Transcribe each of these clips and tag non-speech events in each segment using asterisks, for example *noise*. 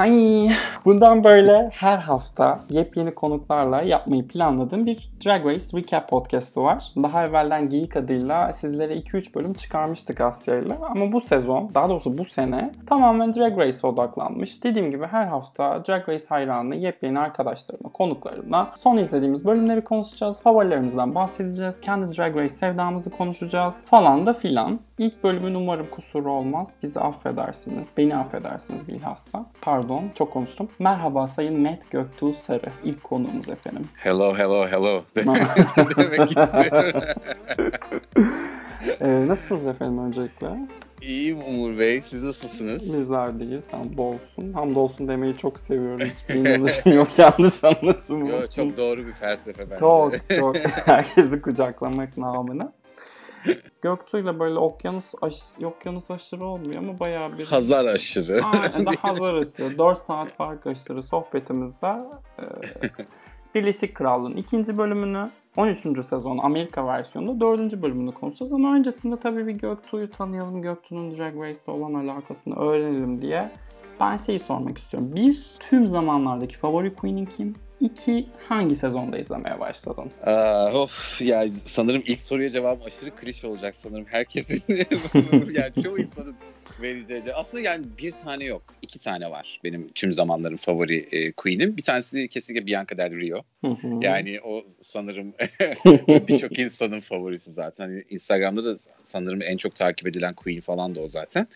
Hay, bundan böyle her hafta yepyeni konuklarla yapmayı planladığım bir Drag Race Recap podcast'ı var. Daha evvelden Geek adıyla sizlere 2-3 bölüm çıkarmıştık Asya'yla. Ama bu sezon, daha doğrusu bu sene tamamen Drag Race'e odaklanmış. Dediğim gibi her hafta Drag Race hayranı yepyeni arkadaşlarımla, konuklarımla son izlediğimiz bölümleri konuşacağız. Favorilerimizden bahsedeceğiz. Kendi Drag Race sevdamızı konuşacağız falan da filan. İlk bölümün umarım kusuru olmaz. Bizi affedersiniz. Beni affedersiniz bilhassa. Pardon çok konuştum. Merhaba Sayın Met Göktuğ Sarı. İlk konuğumuz efendim. Hello, hello, hello. *laughs* Demek istiyorum. *laughs* ee, nasılsınız efendim öncelikle? İyiyim Umur Bey. Siz nasılsınız? Bizler deyiz. Hamdolsun. Hamdolsun demeyi çok seviyorum. Hiçbir *laughs* inanışım yok. Yanlış anlaşılmasın. Yo, çok doğru bir felsefe bence. Çok çok. Herkesi kucaklamak namına. *laughs* Göktuğ'yla böyle okyanus aş, okyanus aşırı olmuyor ama bayağı bir... Hazar aşırı. Aynen de *laughs* Hazar aşırı. 4 saat fark aşırı sohbetimizde e, *laughs* Birleşik Krallığın ikinci bölümünü 13. sezon Amerika versiyonunda 4. bölümünü konuşacağız ama öncesinde tabii bir Göktuğ'u tanıyalım, Göktuğ'un Drag Race'te olan alakasını öğrenelim diye ben şeyi sormak istiyorum. Bir, tüm zamanlardaki favori queen'in kim? İki, hangi sezonda izlemeye başladın? Aa, of ya sanırım ilk soruya cevabım aşırı klişe olacak sanırım herkesin *laughs* yani çoğu insanın vereceği. Aslında yani bir tane yok. iki tane var benim tüm zamanların favori e, queen'im. Bir tanesi kesinlikle Bianca Del Rio. yani o sanırım *laughs* *laughs* birçok insanın favorisi zaten. Hani Instagram'da da sanırım en çok takip edilen queen falan da o zaten.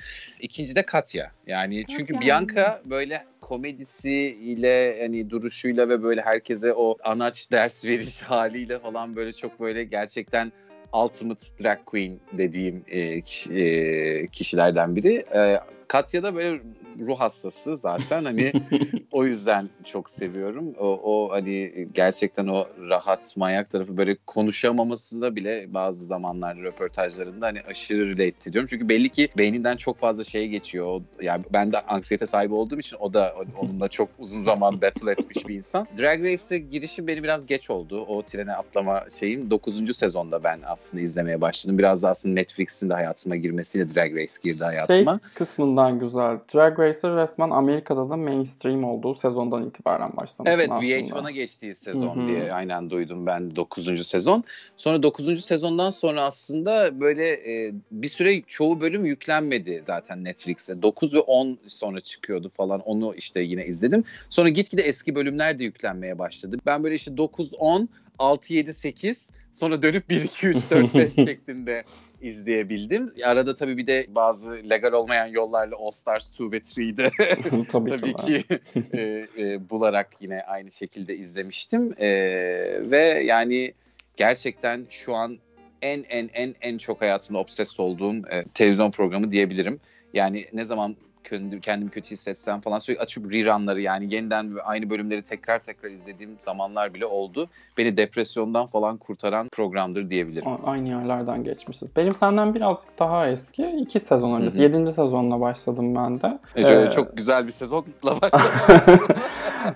İkinci de Katya. Yani çünkü Katya. Bianca böyle komedisiyle hani duruşuyla ve böyle herkese o anaç ders veriş *laughs* haliyle falan böyle çok böyle gerçekten ultimate drag queen dediğim e, e, kişilerden biri. E, Katya da böyle ruh hastası zaten hani *laughs* o yüzden çok seviyorum. O, o hani gerçekten o rahat manyak tarafı böyle konuşamamasında bile bazı zamanlar röportajlarında hani aşırı relate ediyorum. Çünkü belli ki beyninden çok fazla şey geçiyor. Yani ben de anksiyete sahibi olduğum için o da onunla çok uzun zaman battle etmiş bir insan. Drag Race'e girişim beni biraz geç oldu. O trene atlama şeyim 9. sezonda ben aslında izlemeye başladım. Biraz da aslında Netflix'in de hayatıma girmesiyle Drag Race girdi hayatıma. Şey kısmından güzel. Drag Racer resmen Amerika'da da mainstream olduğu sezondan itibaren başlamışsın Evet aslında. VH1'a geçtiği sezon Hı hı. diye aynen duydum ben 9. sezon. Sonra 9. sezondan sonra aslında böyle e, bir süre çoğu bölüm yüklenmedi zaten Netflix'e. 9 ve 10 sonra çıkıyordu falan onu işte yine izledim. Sonra gitgide eski bölümler de yüklenmeye başladı. Ben böyle işte 9, 10, 6, 7, 8 sonra dönüp 1, 2, 3, 4, 5 şeklinde izleyebildim. Arada tabii bir de bazı legal olmayan yollarla All Stars 2 ve 3'de Tabii, *laughs* tabii ki. ki *laughs* e, e, bularak yine aynı şekilde izlemiştim E, ve yani gerçekten şu an en en en en çok hayatımda obses olduğum e, televizyon programı diyebilirim. Yani ne zaman kendim- kendimi kötü hissetsem falan sürekli açıp rerunları yani yeniden aynı bölümleri tekrar tekrar izlediğim zamanlar bile oldu. Beni depresyondan falan kurtaran programdır diyebilirim. Aynı yerlerden geçmişiz. Benim senden birazcık daha eski. iki sezon öncesi. Hı hı. Yedinci sezonla başladım ben de. E, şöyle Ee, çok güzel bir sezonla *laughs* başladım.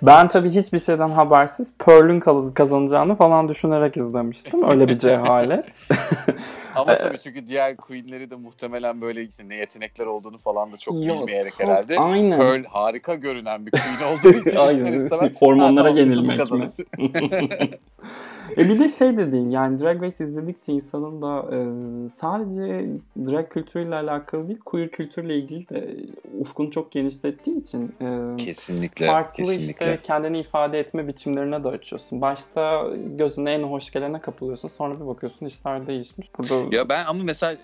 Ben tabii hiçbir şeyden habersiz Pearl'ün kaz- kazanacağını falan düşünerek izlemiştim. Öyle bir cehalet. *laughs* Ama tabii çünkü diğer queenleri de muhtemelen böyle işte ne yetenekler olduğunu falan da çok Yok, bilmeyerek çok- herhalde. Aynen. Pearl harika görünen bir queen olduğu *laughs* için Aynen. istemez. Hormonlara "Ha, tamam, kızım yenilmek kazanır." mi? *laughs* E bir de şey de değil yani Drag Race izledikçe insanın da e, sadece drag kültürüyle alakalı değil queer kültürle ilgili de ufkunu çok genişlettiği için e, Kesinlikle, farklı kesinlikle. işte kendini ifade etme biçimlerine de açıyorsun. Başta gözüne en hoş gelene kapılıyorsun sonra bir bakıyorsun işler değişmiş. Burada Ya ben ama mesela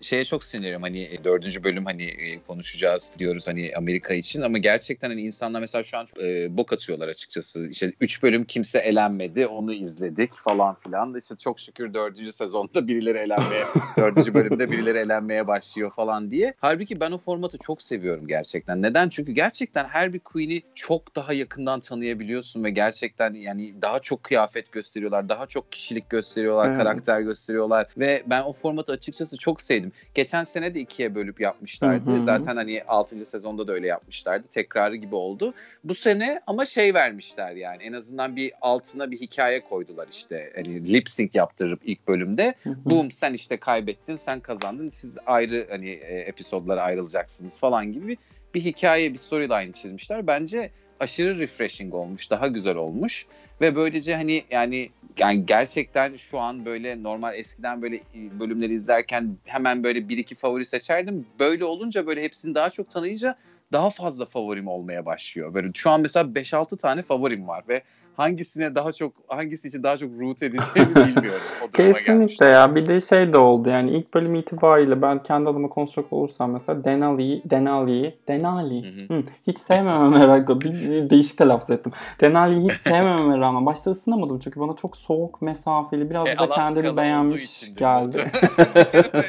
şeye çok sinirlerim hani e, dördüncü bölüm hani e, konuşacağız diyoruz hani Amerika için ama gerçekten hani insanlar mesela şu an e, bok atıyorlar açıkçası. İşte üç bölüm kimse elenmedi onu izledik falan filan. İşte çok şükür dördüncü sezonda birileri elenmeye *laughs* dördüncü bölümde birileri elenmeye başlıyor falan diye. Halbuki ben o formatı çok seviyorum gerçekten. Neden? Çünkü gerçekten her bir queen'i çok daha yakından tanıyabiliyorsun ve gerçekten yani daha çok kıyafet gösteriyorlar, daha çok kişilik gösteriyorlar, Evet. karakter gösteriyorlar ve ben o formatı açıkçası çok sevdim. Geçen sene de ikiye bölüp yapmışlardı. Hı hı. Zaten hani 6. sezonda da öyle yapmışlardı. Tekrarı gibi oldu. Bu sene ama şey vermişler yani en azından bir altına bir hikaye koydular işte. Hani lip sync yaptırıp ilk bölümde boom sen işte kaybettin sen kazandın siz ayrı hani e, episodlara ayrılacaksınız falan gibi bir bir hikaye, bir storyline çizmişler. Bence aşırı refreshing olmuş, daha güzel olmuş ve böylece hani yani yani gerçekten şu an böyle normal eskiden böyle bölümleri izlerken hemen böyle bir iki favori seçerdim. Böyle olunca böyle hepsini daha çok tanıyınca daha fazla favorim olmaya başlıyor. Böyle şu an mesela 5-6 tane favorim var ve hangisine daha çok hangisi için daha çok root edeceğimi *laughs* bilmiyorum. O Kesinlikle gelmiştim. ya. Bir de şey de oldu yani ilk bölüm itibariyle ben kendi adıma konuşacak olursam mesela Denali, Denali, Denali. Hı hı. hiç sevmememe rağmen bir değişik telaffuz ettim. Denali'yi hiç sevmememe rağmen başta ısınamadım çünkü bana çok soğuk, mesafeli, biraz e, da kendini beğenmiş geldi. *laughs*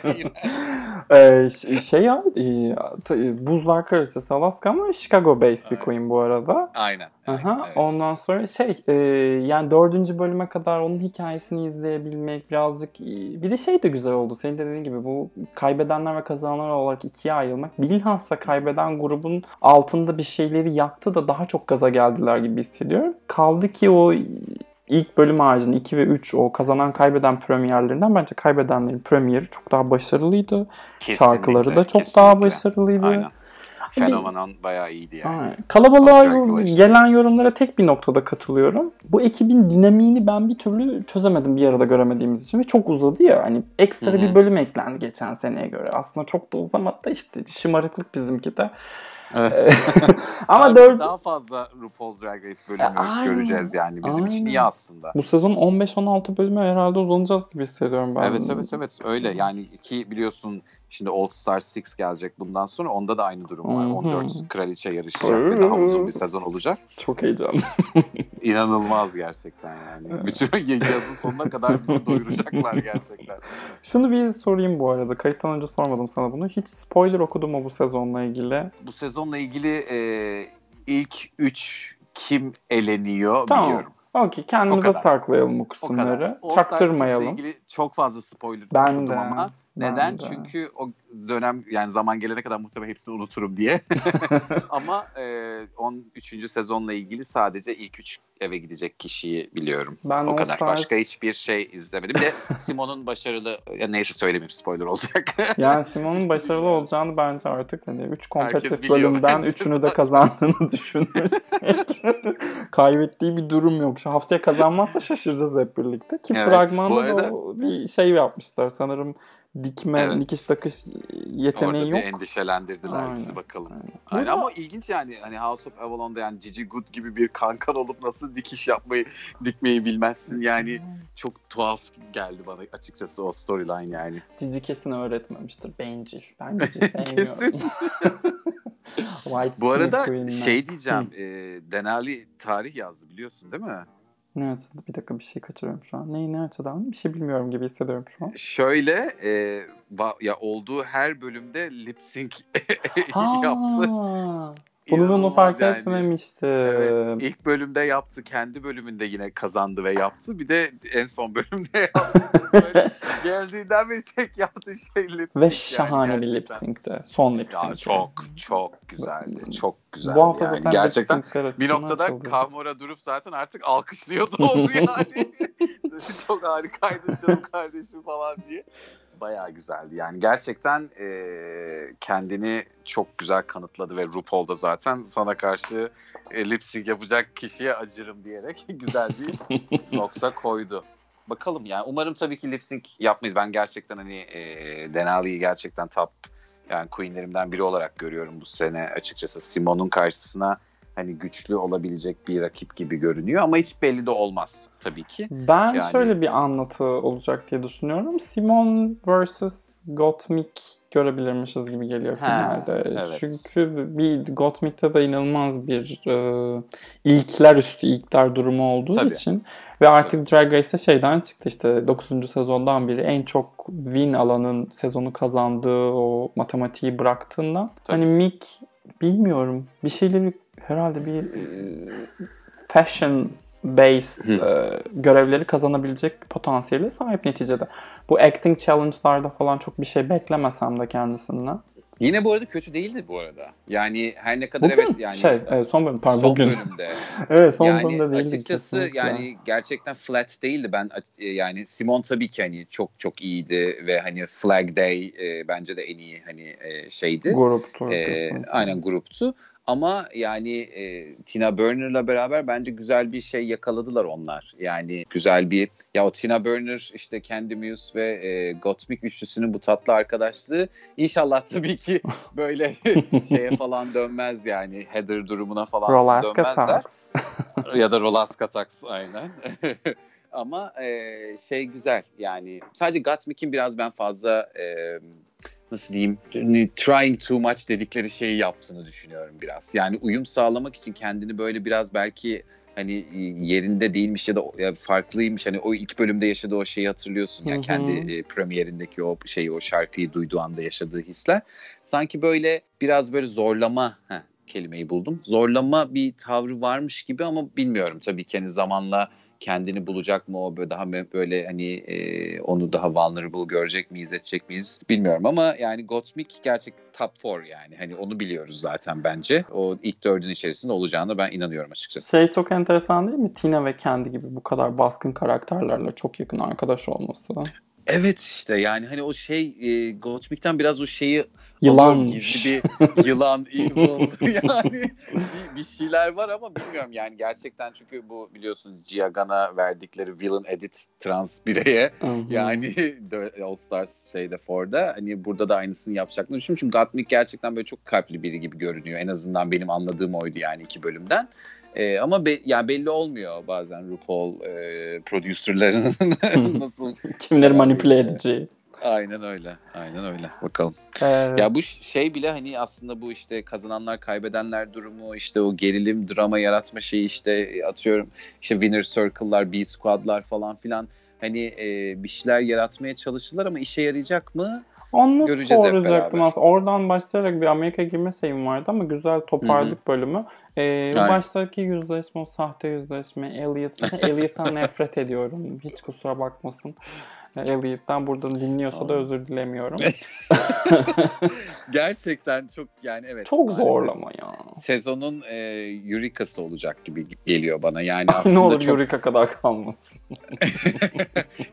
*laughs* ee, şey ya e, buzlar kraliçesi Alaska ama Chicago based bir queen bu arada. Aynen. Aha, evet. Ondan sonra şey e, yani dördüncü bölüme kadar onun hikayesini izleyebilmek birazcık bir de şey de güzel oldu. Senin de dediğin gibi bu kaybedenler ve kazananlar olarak ikiye ayrılmak. Bilhassa kaybeden grubun altında bir şeyleri yaktı da daha çok gaza geldiler gibi hissediyorum. Kaldı ki o ilk bölüm haricinde 2 ve 3 o kazanan kaybeden premierlerinden bence kaybedenlerin premieri çok daha başarılıydı. Kesinlikle, Şarkıları da çok kesinlikle. daha başarılıydı. Aynen. Fenomenon bayağı iyiydi yani. Aynen. Kalabalığa gelen yorumlara tek bir noktada katılıyorum. Bu ekibin dinamiğini ben bir türlü çözemedim bir arada göremediğimiz için ve çok uzadı ya. Hani ekstra Hı-hı. bir bölüm eklendi geçen seneye göre. Aslında çok da uzamadı da işte şımarıklık bizimki de. Evet. *laughs* Ama dört... daha fazla RuPaul's Drag Race bölümü Aynen. göreceğiz yani. Bizim Aynen. için iyi aslında. Bu sezon 15-16 bölümü herhalde uzanacağız gibi hissediyorum ben. Evet evet evet öyle. Yani ki biliyorsun Şimdi All Star 6 gelecek bundan sonra. Onda da aynı durum var. 14 kraliçe yarışacak ve daha uzun bir sezon olacak. Çok heyecanlı. *laughs* İnanılmaz gerçekten yani. Bütün *laughs* yazın sonuna kadar bizi doyuracaklar gerçekten. *laughs* Şunu bir sorayım bu arada. Kayıttan önce sormadım sana bunu. Hiç spoiler okudun mu bu sezonla ilgili? Bu sezonla ilgili e, ilk 3 kim eleniyor tamam. biliyorum. Okey kendimize saklayalım bu kısımları. Çaktırmayalım. ilgili çok fazla spoiler ben de. ama neden? Çünkü o dönem yani zaman gelene kadar muhtemelen hepsini unuturum diye. *laughs* Ama e, 13. sezonla ilgili sadece ilk 3 eve gidecek kişiyi biliyorum. Ben o kadar. Stars... Başka hiçbir şey izlemedim. Bir de Simon'un başarılı ya neyse söylemeyeyim spoiler olacak. *laughs* yani Simon'un başarılı olacağını bence artık hani 3 kompetitif bölümden *laughs* 3'ünü de kazandığını düşünürsek kaybettiği bir durum yok. Şu haftaya kazanmazsa şaşıracağız hep birlikte. Ki evet, fragmanda arada... da bir şey yapmışlar sanırım dikme, evet. dikiş takış yeteneği Orada yok. Orada endişelendirdiler Aynen. bizi bakalım. Aynen. Aynen. ama ilginç yani hani House of Avalon'da yani Gigi Good gibi bir kankan olup nasıl dikiş yapmayı, dikmeyi bilmezsin yani çok tuhaf geldi bana açıkçası o storyline yani. Gigi kesin öğretmemiştir bencil. Ben *laughs* Gigi sevmiyorum. *laughs* Bu arada şey diyeceğim, e, Denali tarih yazdı biliyorsun değil mi? Ne açıdan? Bir dakika bir şey kaçırıyorum şu an. Ne, ne açıdan? Bir şey bilmiyorum gibi hissediyorum şu an. Şöyle e, va, ya olduğu her bölümde lip sync *laughs* yaptı. Bunu bunu fark yani. etmemiştim. Evet. İlk bölümde yaptı. Kendi bölümünde yine kazandı ve yaptı. Bir de en son bölümde *laughs* yaptı. Böyle geldiğinden beri tek yaptığı şey lip Ve şahane yani bir lip sync'ti. Son lip sync. Çok çok güzeldi. Çok güzeldi. Bu hafta yani. zaten gerçekten bir noktada açıldı. Kamora durup zaten artık alkışlıyordu *laughs* onu yani. *laughs* çok harikaydı canım kardeşim falan diye bayağı güzeldi. Yani gerçekten e, kendini çok güzel kanıtladı ve RuPaul da zaten sana karşı e, lip sync yapacak kişiye acırım diyerek *laughs* güzel bir *laughs* nokta koydu. Bakalım yani umarım tabii ki lip sync yapmayız. Ben gerçekten hani e, Denali'yi gerçekten top yani queenlerimden biri olarak görüyorum bu sene açıkçası. Simon'un karşısına hani güçlü olabilecek bir rakip gibi görünüyor ama hiç belli de olmaz tabii ki. Ben yani... şöyle bir anlatı olacak diye düşünüyorum. Simon vs. Gottmik görebilirmişiz gibi geliyor finalde. evet. Çünkü bir Gottmik'te de inanılmaz bir e, ilkler üstü ilkler durumu olduğu tabii. için ve artık tabii. Drag Race'te şeyden çıktı işte 9. sezondan biri en çok win alanın sezonu kazandığı o matematiği bıraktığından tabii. hani Mick bilmiyorum bir şeyleri herhalde bir e, fashion based e, görevleri kazanabilecek potansiyeli sahip neticede. Bu acting challenge'larda falan çok bir şey beklemesem de kendisinden. Yine bu arada kötü değildi bu arada. Yani her ne kadar Bugün evet yani şey evet, son bölüm pardon son bugün. bölümde. *laughs* evet son yani bölümde değildi açıkçası kesinlikle. yani gerçekten flat değildi. Ben e, yani Simon tabii ki hani çok çok iyiydi ve hani Flag Day e, bence de en iyi hani e, şeydi. gruptu. E, kesinlikle. aynen gruptu. Ama yani e, Tina Burner'la beraber bence güzel bir şey yakaladılar onlar. Yani güzel bir ya o Tina Burner işte Candy Muse ve e, Gottmik üçlüsünün bu tatlı arkadaşlığı inşallah tabii ki *laughs* böyle *laughs* şeye falan dönmez yani header durumuna falan Rolaska dönmezler. Tax. *laughs* ya da Rolaska Tax aynen. Ama e, şey güzel yani sadece Gottmik'in biraz ben fazla e, nasıl diyeyim hani trying too much dedikleri şeyi yaptığını düşünüyorum biraz. Yani uyum sağlamak için kendini böyle biraz belki hani yerinde değilmiş ya da ya farklıymış. Hani o ilk bölümde yaşadığı o şeyi hatırlıyorsun. Yani Hı hı. kendi e, premierindeki o şeyi, o şarkıyı duyduğu anda yaşadığı hisler. Sanki böyle biraz böyle zorlama heh, kelimeyi buldum. Zorlama bir tavrı varmış gibi ama bilmiyorum tabii ki hani zamanla kendini bulacak mı o böyle daha böyle hani e, onu daha vulnerable görecek miyiz edecek miyiz bilmiyorum ama yani Gottmik gerçek top 4 yani hani onu biliyoruz zaten bence o ilk dördün içerisinde olacağına ben inanıyorum açıkçası. Şey çok enteresan değil mi? Tina ve kendi gibi bu kadar baskın karakterlerle çok yakın arkadaş olması. Evet işte yani hani o şey e, Gottmik'ten biraz o şeyi Yılan. Gizli bir *laughs* yılan, evil *laughs* yani bir, bir şeyler var ama bilmiyorum yani gerçekten çünkü bu biliyorsun Giagan'a verdikleri villain edit trans bireye yani *laughs* All Stars şeyde Ford'a hani burada da aynısını yapacaklarını düşünüyorum. Çünkü Gottmik gerçekten böyle çok kalpli biri gibi görünüyor. En azından benim anladığım oydu yani iki bölümden. Ee, ama be, yani belli olmuyor bazen RuPaul e, producerlarının *laughs* *laughs* nasıl Kimleri manipüle Evet. edeceği. Aynen öyle. Aynen öyle. Bakalım. Ee, Ya bu şey bile hani aslında bu işte kazananlar kaybedenler durumu işte o gerilim drama yaratma şeyi işte e, atıyorum işte winner circle'lar B squad'lar falan filan hani e, bir şeyler yaratmaya çalıştılar ama işe yarayacak mı? Onu Göreceğiz soracaktım aslında. Oradan başlayarak bir Amerika girme şeyim vardı ama güzel toparladık bölümü. Ee, Aynen. baştaki yüzleşme, o sahte yüzleşme, Elliot, *laughs* Elliot'tan nefret ediyorum. Hiç kusura bakmasın. Elliot'tan buradan dinliyorsa da özür dilemiyorum. *laughs* *laughs* Gerçekten çok yani evet. Çok zorlama ya. Sezonun e, Euryka'sı olacak gibi geliyor bana. Yani *laughs* ne aslında olur çok Eureka kadar kalmasın.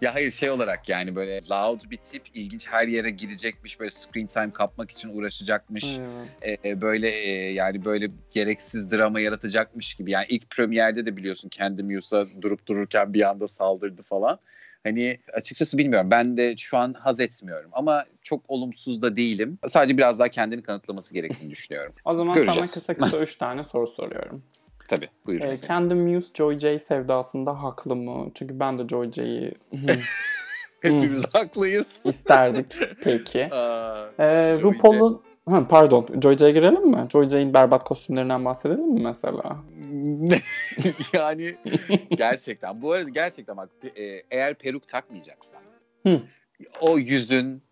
ya hayır şey olarak yani böyle loud bir tip ilginç her yere girecekmiş böyle screen time kapmak için uğraşacakmış. Evet. e, böyle e, yani böyle gereksiz drama yaratacakmış gibi. Yani ilk premierde de biliyorsun kendi Muse'a durup dururken bir anda saldırdı falan. Hani açıkçası bilmiyorum. Ben de şu an haz etmiyorum. Ama çok olumsuz da değilim. Sadece biraz daha kendini kanıtlaması gerektiğini düşünüyorum. O zaman Göreceğiz. sana kısa kısa *laughs* üç tane soru soruyorum. Tabii buyurun. Ee, kendi Muse Joy J sevdasında haklı mı? Çünkü ben de Joy J'yi *laughs* Hepimiz haklıyız. *laughs* isterdik. Peki. Aa, Ee, RuPaul'un Ha, pardon. Joy J'ye girelim mi? Joy J'in berbat kostümlerinden bahsedelim mi mesela? *laughs* yani gerçekten bu arada gerçekten bak e, eğer peruk takmayacaksan Hı. o yüzün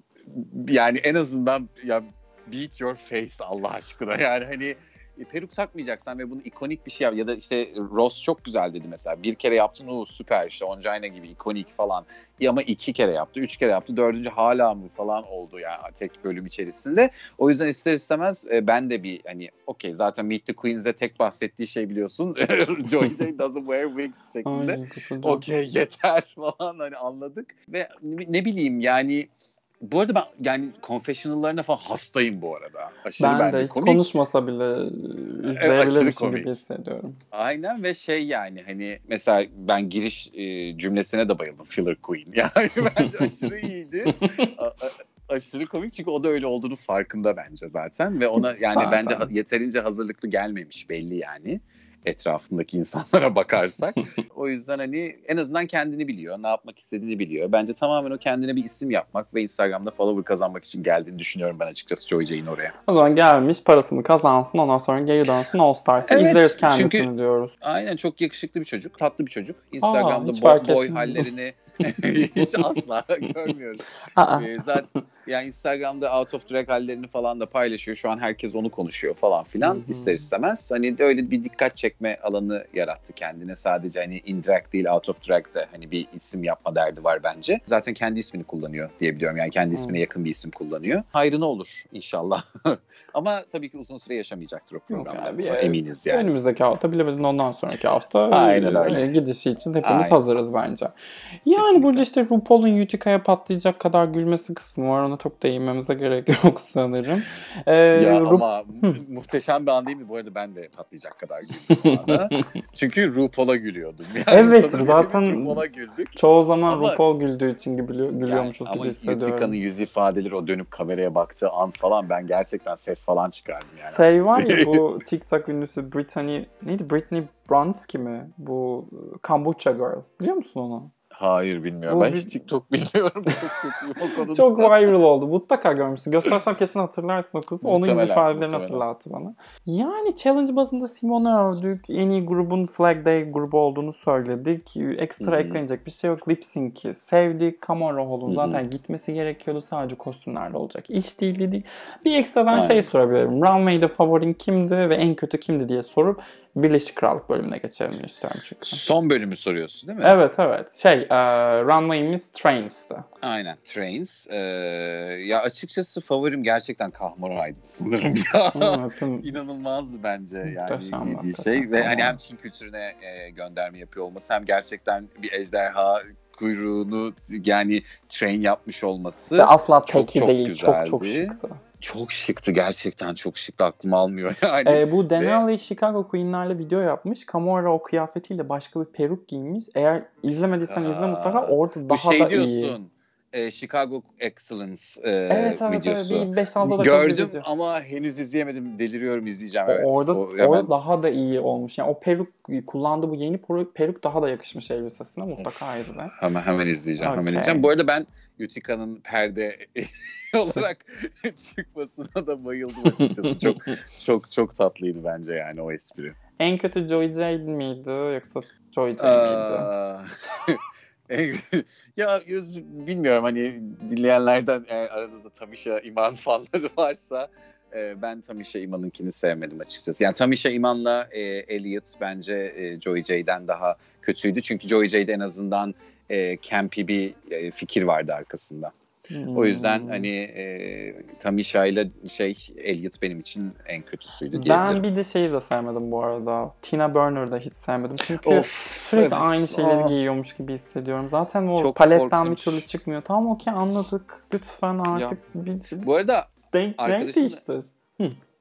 yani en azından ya beat your face Allah aşkına yani hani peruk takmayacaksan ve bunu ikonik bir şey yap ya da işte Ross çok güzel dedi mesela. Bir kere yaptın o süper işte Ongina gibi ikonik falan. Ya ama iki kere yaptı üç kere yaptı dördüncü hala mı falan oldu yani tek bölüm içerisinde. O yüzden ister istemez e, ben de bir hani okey zaten Meet the Queens'de tek bahsettiği şey biliyorsun *laughs* Joy J doesn't wear wigs şeklinde. Okey yeter *laughs* falan hani anladık. Ve ne bileyim yani bu arada ben yani confessional'larına falan hastayım bu arada. Aşırı Ben bence de hiç komik. konuşmasa bile izleyebilirmişim komik. gibi hissediyorum. Aynen ve şey yani hani mesela ben giriş e, cümlesine de bayıldım. Filler Queen. *laughs* Yani bence aşırı iyiydi. *laughs* A- aşırı komik çünkü o da öyle olduğunu farkında bence zaten ve ona yani Zaten. bence yeterince hazırlıklı gelmemiş belli yani etrafındaki insanlara bakarsak. *laughs* o yüzden hani en azından kendini biliyor, ne yapmak istediğini biliyor. Bence tamamen o kendine bir isim yapmak ve Instagram'da follower kazanmak için geldiğini düşünüyorum ben açıkçası Joy Jane oraya. O zaman gelmiş parasını kazansın ondan sonra geri dönsün All Stars'ta Evet, izleriz kendisini çünkü- diyoruz. Aynen çok yakışıklı bir çocuk, tatlı bir çocuk. Instagram'da hiç boy, boy hallerini *laughs* Hiç asla *laughs* görmüyoruz. Ee, zaten yani Instagram'da out of drag hallerini falan da paylaşıyor. Şu an herkes onu konuşuyor falan filan ister istemez. Hani de öyle bir dikkat çekme alanı yarattı kendine. Sadece hani in drag değil out of drag de hani bir isim yapma derdi var bence. Zaten kendi ismini kullanıyor diye biliyorum. Yani kendi ismine yakın bir isim kullanıyor. Hayrına olur inşallah. *laughs* Ama tabii ki uzun süre yaşamayacaktır o programda. abi, Eminiz yani. Önümüzdeki hafta bilemedin ondan sonraki hafta Aynen e, öyle. gidişi için hepimiz Aynen. hazırız bence. Yani Kesinlikle. burada işte RuPaul'un Utica'ya patlayacak kadar gülmesi kısmı var. Ona çok değinmemize gerek yok sanırım. Ee, Ya Ru- ama mu- muhteşem bir an değil mi? Bu arada ben de patlayacak kadar güldüm. *laughs* Çünkü RuPaul'a gülüyordum. Yani Evet, zaten- RuPaul'a güldük. Çoğu zaman Ama- RuPaul güldüğü için gülüyor, gülüyormuşuz Yani, gibi ama hissediyorum. Utica'nın yüz ifadeleri, o dönüp kameraya baktığı an falan ben gerçekten ses falan çıkardım yani. Şey var ya bu *laughs* TikTok ünlüsü Brittany neydi Britney Brunsky mi? Bu e, Kombucha Girl. Biliyor musun onu? Hayır bilmiyorum. Bu ben bir- hiç TikTok *laughs* bilmiyorum. Çok kötüyüm o konuda. Çok viral oldu. Mutlaka görmüşsün. Göstersem kesin hatırlarsın o kızı. Onun yüz ifadelerini hatırlattı bana. Yani challenge bazında Simon'u övdük. En iyi grubun Flag Day grubu olduğunu söyledik. Ekstra Hı hı. eklenecek bir şey yok. Lip Sync'i sevdik. Hı hı. zaten gitmesi gerekiyordu. Sadece kostümlerle olacak. İş değil dedik. Bir ekstradan Aynen. şey sorabilirim. Runway'de favorin kimdi ve en kötü kimdi diye sorup Birleşik Krallık bölümüne geçelim istiyorum çünkü. Son bölümü soruyorsun değil mi? Evet evet. Şey, e, runway'imiz Trains'ti. Aynen. Trains. Ee, ya açıkçası favorim gerçekten Kahmora'ydı sanırım *laughs* ya. İnanılmazdı bence yani hakikaten. şey ve hani hem Çin kültürüne e, gönderme yapıyor olması hem gerçekten bir ejderha kuyruğunu yani train yapmış olması Ve asla çok, çok değil. Çok çok güzeldi. şıktı. çok şıktı gerçekten çok şıktı aklım almıyor *laughs* yani. Ee, bu Denali Chicago Queen'lerle video yapmış. Camora o kıyafetiyle başka bir peruk giymiş. Eğer izlemediysen izle Aa, mutlaka. Orada daha şey da diyorsun iyi. E, Chicago Excellence e, Evet evet, videosu. evet. Bir 5-6 dakika bir Gördüm video. ama henüz izleyemedim. Deliriyorum izleyeceğim O- evet. orada, O hemen- orada daha da iyi olmuş. Yani o peruk kullandığı bu yeni peruk, daha da yakışmış elbisesine. Mutlaka izle. Hemen hemen izleyeceğim. Hemen Okey. izleyeceğim. Bu arada ben Utica'nın perde *laughs* olarak *laughs* çıkmasına da bayıldım açıkçası. çok çok çok tatlıydı bence yani o espri. En kötü Joy Jade miydi yoksa Joy Jade miydi? *laughs* *laughs* Ya yüz- bilmiyorum hani dinleyenlerden eğer aranızda Tamisha İman fanları *laughs* varsa e, ben Tamisha İman'ınkini sevmedim açıkçası. Yani Tamisha İman'la e, Elliot bence e, Joey J'den daha kötüydü. Çünkü Joey J'de en azından e, campy bir e, fikir vardı arkasında. O yüzden Hmm. hani e, Tamisha ile şey Elliot benim için en kötüsüydü Ben diyebilirim. bir de şeyi de sevmedim bu arada. Tina Burner'da hiç sevmedim. Çünkü Of, sürekli evet. aynı şeyleri Ah. giyiyormuş gibi hissediyorum. Zaten o Çok paletten bir korkunç. türlü çıkmıyor. Tamam okey anladık. Lütfen artık bir Bu arada denk, renk da- değiştir.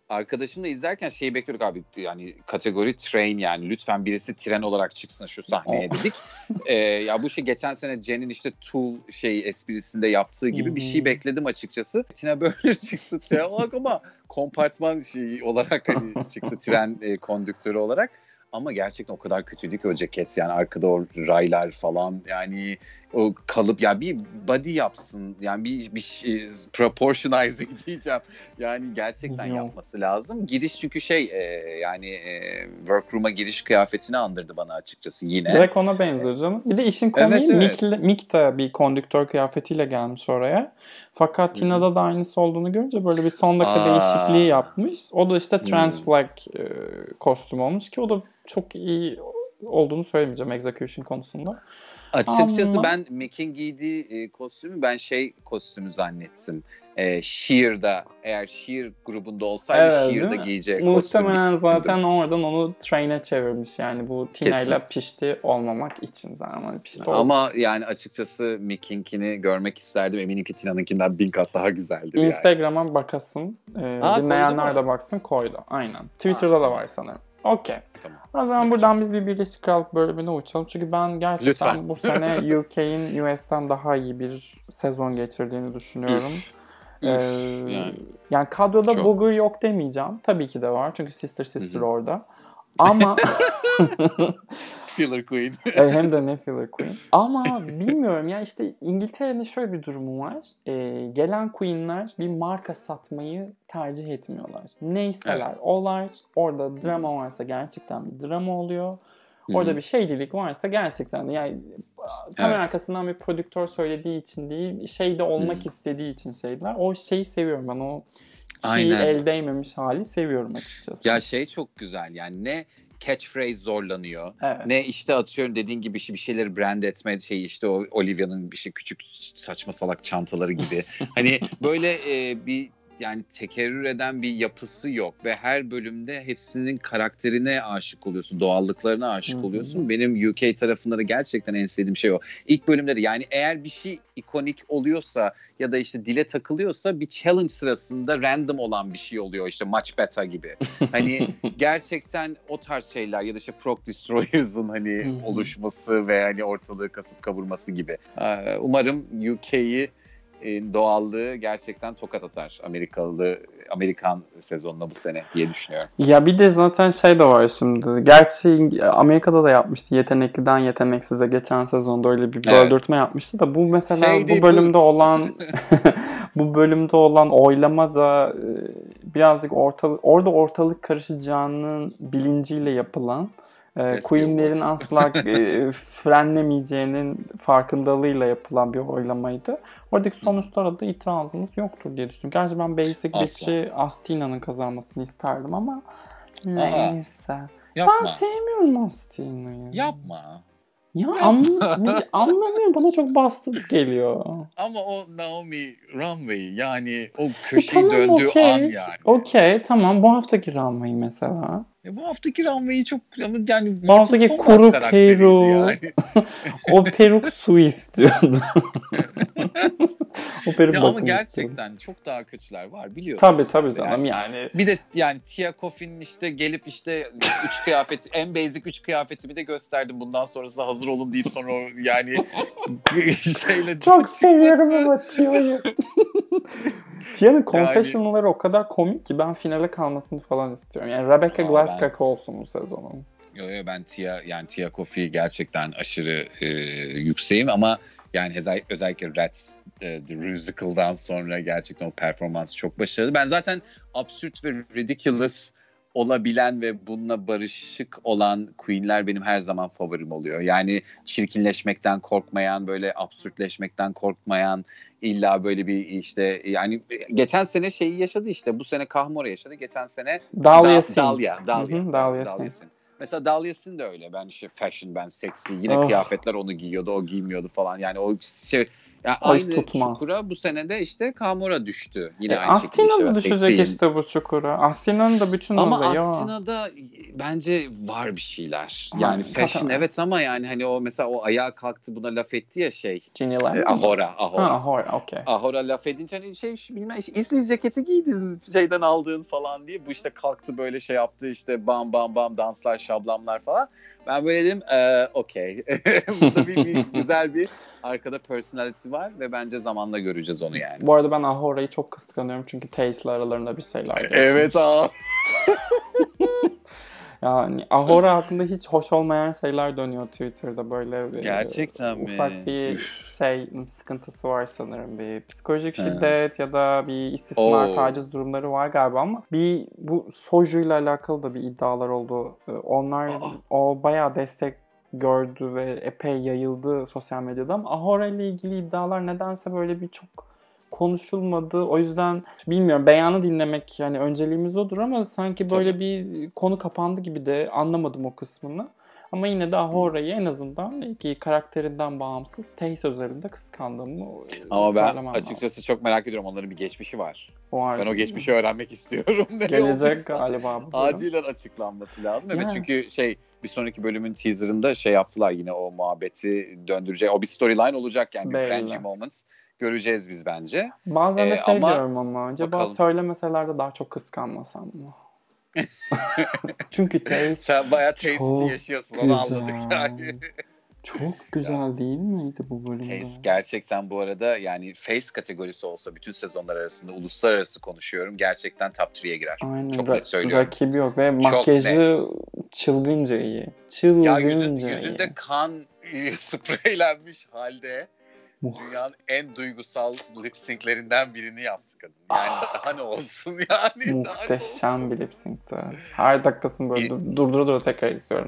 Arkadaşımla izlerken şeyi bekliyorduk abi yani kategori train yani lütfen birisi tren olarak çıksın şu sahneye Oh. dedik. *laughs* Ee, ya bu şey geçen sene Jen'in işte Tool şey esprisinde yaptığı gibi bir şey bekledim açıkçası. Tina Burner *laughs* çıktı tren olarak ama kompartman şeyi olarak hani çıktı tren e, kondüktörü olarak. Ama gerçekten o kadar kötüydü ki o ceket yani arkada o raylar falan yani o kalıp ya bir body yapsın yani bir bir şey, proportionize diyeceğim yani gerçekten yapması lazım. Giriş çünkü şey e, yani e, workroom'a giriş kıyafetini andırdı bana açıkçası yine. Direkt ona benziyor canım. Bir de işin komiği Evet, evet. Mick, Mick de bir kondüktör kıyafetiyle gelmiş oraya. Fakat Tina'da da aynısı olduğunu görünce böyle bir son dakika Aa. değişikliği yapmış. O da işte trans Hmm. flag e, kostüm olmuş ki o da çok iyi olduğunu söylemeyeceğim execution konusunda. Açıkçası Ama- ben Mick'in giydiği e, kostümü ben şey kostümü zannettim. E, Sheer'da eğer Sheer grubunda olsaydı Evet, Sheer'da giyeceği kostüm. Muhtemelen zaten oradan onu train'e çevirmiş yani bu Tina Kesin. ile pişti olmamak için zaten hani pişti oldu. Ama yani açıkçası Mick'inkini görmek isterdim. Eminim ki Tina'nınkinden bin kat daha güzeldir yani. Instagram'a bakasın. Ee, Aa, dinleyenler de baksın koydu. Aynen. Twitter'da da tamam. var sanırım. Okey. Tamam. O zaman buradan biz bir Birleşik Krallık bölümüne uçalım. Çünkü ben gerçekten Lütfen. bu sene *laughs* UK'in US'ten daha iyi bir sezon geçirdiğini düşünüyorum. Ee, yani. yani. kadroda Çok. Booger yok demeyeceğim. Tabii ki de var. Çünkü Sister Sister Hı hı. orada. Ama *laughs* Filler Queen. E, hem de *laughs* ne filler queen. Ama bilmiyorum ya işte İngiltere'nin şöyle bir durumu var. Ee, gelen queenler bir marka satmayı tercih etmiyorlar. Neyseler Evet. olar. Orada drama varsa gerçekten bir drama oluyor. Orada Hı. bir şeylilik varsa gerçekten de yani kamera Evet. arkasından bir prodüktör söylediği için değil, şeyde olmak istediği için şeyler. O şeyi seviyorum ben o çiğ Aynen. el değmemiş hali seviyorum açıkçası. Ya şey çok güzel yani ne catchphrase zorlanıyor. evet. Ne işte atıyorum dediğin gibi işte bir şeyleri brand etme şey işte o Olivia'nın bir şey küçük saçma salak çantaları gibi. *laughs* hani böyle e, bir yani tekerrür eden bir yapısı yok ve her bölümde hepsinin karakterine aşık oluyorsun, doğallıklarına aşık Hı hı. oluyorsun. Benim UK tarafında da gerçekten en sevdiğim şey o. İlk bölümde de yani eğer bir şey ikonik oluyorsa ya da işte dile takılıyorsa bir challenge sırasında random olan bir şey oluyor işte Much Better gibi. *laughs* Hani gerçekten o tarz şeyler ya da işte Frog Destroyers'ın hani Hı hı. oluşması ve hani ortalığı kasıp kavurması gibi. Umarım UK'yi doğallığı gerçekten tokat atar Amerikalı Amerikan sezonuna bu sene diye düşünüyorum. Ya bir de zaten şey de var şimdi. Gerçi Amerika'da da yapmıştı. Yetenekliden yeteneksize geçen sezonda öyle bir Evet. böldürtme yapmıştı da bu mesela Shady bu bölümde Boots. *laughs* olan *laughs* bu bölümde olan oylama da e, birazcık ortalık orada ortalık karışacağının bilinciyle yapılan e, Queen'lerin asla *laughs* e, frenlemeyeceğinin farkındalığıyla yapılan bir oylamaydı. Oradaki sonuçlara da itirazımız yoktur diye düşünüyorum. Gerçi ben Basic. Bitch'i Astina'nın kazanmasını isterdim ama Aha. neyse. Ben Yapma. sevmiyorum Astina'yı. Yapma. Ya anla- *laughs* anlamıyorum. Bana çok bastırıcı geliyor. Ama o Naomi Runway yani o E, köşeyi tamam döndüğü okey. an yani. Okey tamam bu haftaki Runway mesela. E, bu haftaki Runway'i çok yani Bu haftaki kuru peru. yani. *laughs* O peruk su istiyordu. *laughs* o peruk Ya ama gerçekten çok daha kötüler var biliyorsun. Tabii tabii de canım yani. yani. Bir de yani Tia Koffi'nin işte gelip işte üç kıyafeti en basic üç kıyafetimi de gösterdim. Bundan sonrası hazır olun deyip sonra yani *laughs* şeyle Çok seviyorum ama Tia'yı. *laughs* Tia'nın confessional'ları o kadar komik ki ben finale kalmasını falan istiyorum. Yani Rebecca Glasscock olsun bu sezonun. Yo, yo, ben Tia yani Tia Kofi gerçekten aşırı e, yükseğim ama yani özellikle Rats e, The Musical'dan sonra gerçekten o performans çok başarılı. Ben zaten absürt ve ridiculous olabilen ve bununla barışık olan Queen'ler benim her zaman favorim oluyor. Yani çirkinleşmekten korkmayan, böyle absürtleşmekten korkmayan, illa böyle bir işte yani geçen sene şeyi yaşadı işte. Bu sene Kahmora yaşadı. Geçen sene Dahlia Da- Singh. Dahlia, Mesela Dahlia Singh de öyle. Ben işte fashion, ben seksi. Yine Oh. kıyafetler onu giyiyordu, o giymiyordu falan. Yani o şey hiç aynı tutmaz. çukura bu sene de işte Kamora düştü. Yine E, aynı şekilde Astina düşecek seksiyim. işte bu çukura? Astina'nın da bütün Ama olayı. Astina'da bence var bir şeyler. Ha, Yani fashion zaten. evet ama yani hani o mesela o ayağa kalktı buna laf etti ya şey. Ginny E, Lemon. mu? Ahora, Ahora. Ha, Ahora, okey. Ahora laf edince hani şey bilmem işte İsli ceketi giydin şeyden aldığın falan diye bu işte kalktı böyle şey yaptı işte bam bam bam danslar şablamlar falan. Ben böyle dedim eee okey. *laughs* Burada bir, bir güzel bir arkada personality var ve bence zamanla göreceğiz onu yani. Bu arada ben Ahora'yı çok kıskanıyorum çünkü Taste'le aralarında bir şeyler geçmiş. Evet aa. *laughs* Yani Ahora hakkında hiç hoş olmayan şeyler dönüyor Twitter'da böyle. e, Gerçekten mi? Ufak bir şey sıkıntısı var sanırım. Bir psikolojik şiddet ya da bir istismar Oo. taciz durumları var galiba ama bir bu Soju ile alakalı da bir iddialar oldu. E, Onlar Aa. o bayağı destek gördü ve epey yayıldı sosyal medyada ama Ahora ile ilgili iddialar nedense böyle bir çok konuşulmadı. O yüzden bilmiyorum beyanı dinlemek yani önceliğimiz odur ama sanki böyle bir konu kapandı gibi de anlamadım o kısmını. Ama yine de Ahora'yı en azından ki karakterinden bağımsız Tays üzerinde kıskandığımı Ama ben açıkçası çok merak ediyorum onların bir geçmişi var. O Ben o geçmişi öğrenmek istiyorum. *laughs* Ne gelecek galiba bu. Acilen açıklanması lazım. Evet Yani. çünkü şey bir sonraki bölümün teaserında şey yaptılar yine o muhabbeti döndürecek. O bir storyline olacak yani bir Belli. Brangy Moments göreceğiz biz bence. Bazen de Ee, şey ama- diyorum ama acaba Bakalım. söylemeseler de daha çok kıskanmasam mı? *laughs* Çünkü Tays Sen bayağı teyzeci yaşıyorsun onu anladık yani. çok güzel değil miydi bu bölümde? Taste gerçekten bu arada yani face kategorisi olsa bütün sezonlar arasında uluslararası konuşuyorum. Gerçekten top 3'ye girer. Aynen. Çok ra- net söylüyorum. Rakibi yok ve makyajı çılgınca iyi. Çılgınca Ya yüzün, iyi. yüzünde kan *laughs* spreylenmiş halde dünyanın en duygusal lip sync'lerinden birini yaptı kadın. Yani daha ne olsun *laughs* yani. Muhteşem bir lip sync'ti. Her dakikasını böyle e, durdura dura tekrar izliyorum.